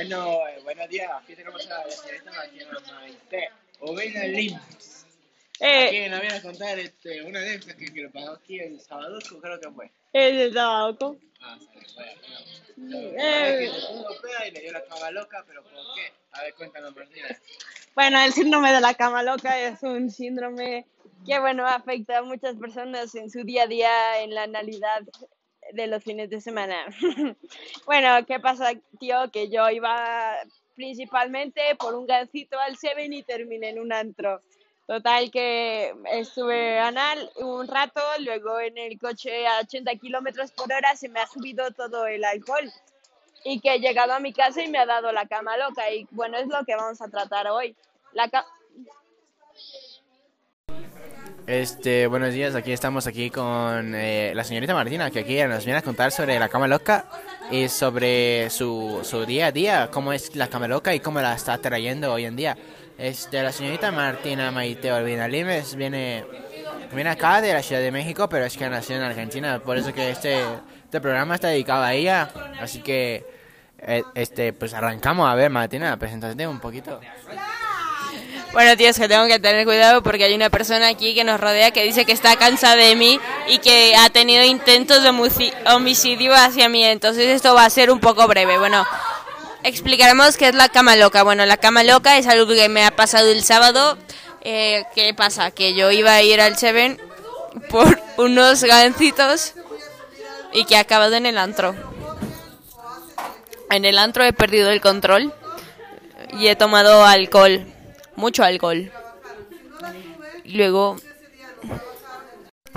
Bueno, eh, buenos días. Aquí tenemos a la señorita Martina Maite Ovena Lims. Eh, Aquí nos viene a contar este, una anécdota que, que lo pagó aquí el sábado, creo que fue. es el tabaco. Ah, sale, bueno. Eh. Que se puso fea y le dio la cama loca, pero ¿por qué? A ver, cuéntanos, Martina. Bueno, el síndrome de la cama loca es un síndrome que, bueno, afecta a muchas personas en su día a día, en la analidad de los fines de semana. bueno, ¿qué pasa, tío? Que yo iba principalmente por un gancito al Seven y terminé en un antro. Total que estuve anal un rato, luego en el coche a 80 kilómetros por hora se me ha subido todo el alcohol y que he llegado a mi casa y me ha dado la cama loca y bueno, es lo que vamos a tratar hoy. La ca- Este, buenos días, aquí estamos aquí con eh, la señorita Martina, que aquí nos viene a contar sobre la cama loca y sobre su, su día a día, cómo es la cama loca y cómo la está trayendo hoy en día. Este, la señorita Martina Maite Olvina Limes viene, viene acá de la Ciudad de México, pero es que nació en Argentina, por eso que este, este programa está dedicado a ella, así que, eh, este, pues arrancamos a ver, Martina, preséntate un poquito. Bueno, tío, que tengo que tener cuidado porque hay una persona aquí que nos rodea que dice que está cansada de mí y que ha tenido intentos de homici- homicidio hacia mí. Entonces esto va a ser un poco breve. Bueno, explicaremos qué es la cama loca. Bueno, la cama loca es algo que me ha pasado el sábado. Eh, ¿Qué pasa? Que yo iba a ir al Seven por unos gancitos y que he acabado en el antro. En el antro he perdido el control y he tomado alcohol, mucho alcohol. Luego,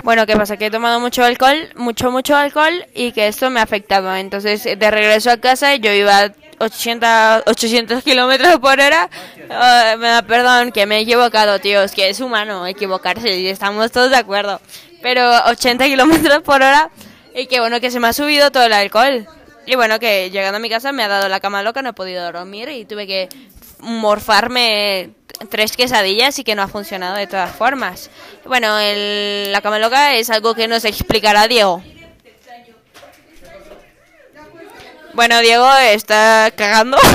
bueno, ¿qué pasa? Que he tomado mucho alcohol, mucho, mucho alcohol y que esto me afectaba. Entonces, de regreso a casa, yo iba a 80, 800 kilómetros por hora. Da perdón, que me he equivocado, tío. Es que es humano equivocarse y estamos todos de acuerdo. Pero 80 kilómetros por hora y que bueno, que se me ha subido todo el alcohol. Y bueno, que llegando a mi casa me ha dado la cama loca, no he podido dormir y tuve que morfarme tres quesadillas y que no ha funcionado de todas formas. Bueno, la cama loca es algo que nos explicará Diego. Bueno, Diego está cagando.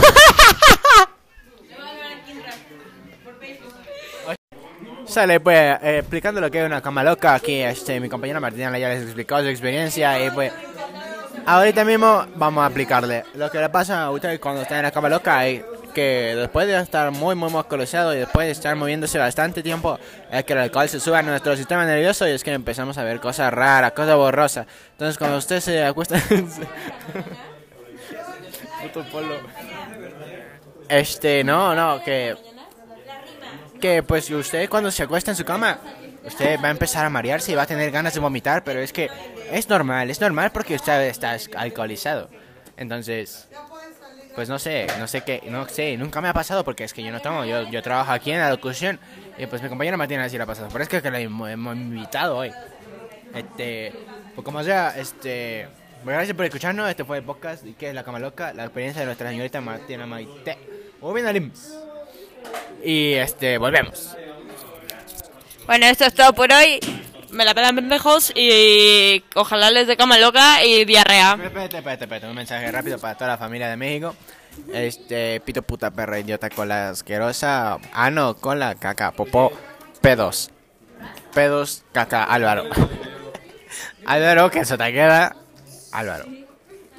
Sale, pues, eh, explicando lo que es una cama loca, aquí este, mi compañera Martina ya les explicó su experiencia y pues ahorita mismo vamos a aplicarle. Lo que le pasa a ustedes cuando están en la cama loca es que después de estar muy, muy musculoseado y después de estar moviéndose bastante tiempo, es que el alcohol se sube a nuestro sistema nervioso y es que empezamos a ver cosas raras, cosas borrosas. Entonces cuando usted se acuesta... Puto polo. Este, no, no, que que pues usted cuando se acuesta en su cama, usted va a empezar a marearse y va a tener ganas de vomitar, pero es que es normal, es normal porque usted está alcoholizado. Entonces, pues no sé, no sé qué, no sé, nunca me ha pasado porque es que yo no tomo, yo, yo trabajo aquí en la locución y pues mi compañera Martina sí le ha pasado, pero es que, que la hemos, invitado hoy. Este, pues como sea, este, gracias por escucharnos, este fue el podcast y que es La Cama Loca, la experiencia de nuestra señorita Martina Maite. Muy bien, Alims. Y este, volvemos. Bueno, esto es todo por hoy. Me la pelan pendejos y ojalá les dé cama loca y diarrea. Espérate, espérate, espérate, un mensaje rápido para toda la familia de México. Este, pito puta perra idiota cola asquerosa, ano, cola, caca, popó, pedos. Pedos, caca, Álvaro. Álvaro, que eso te queda. Álvaro.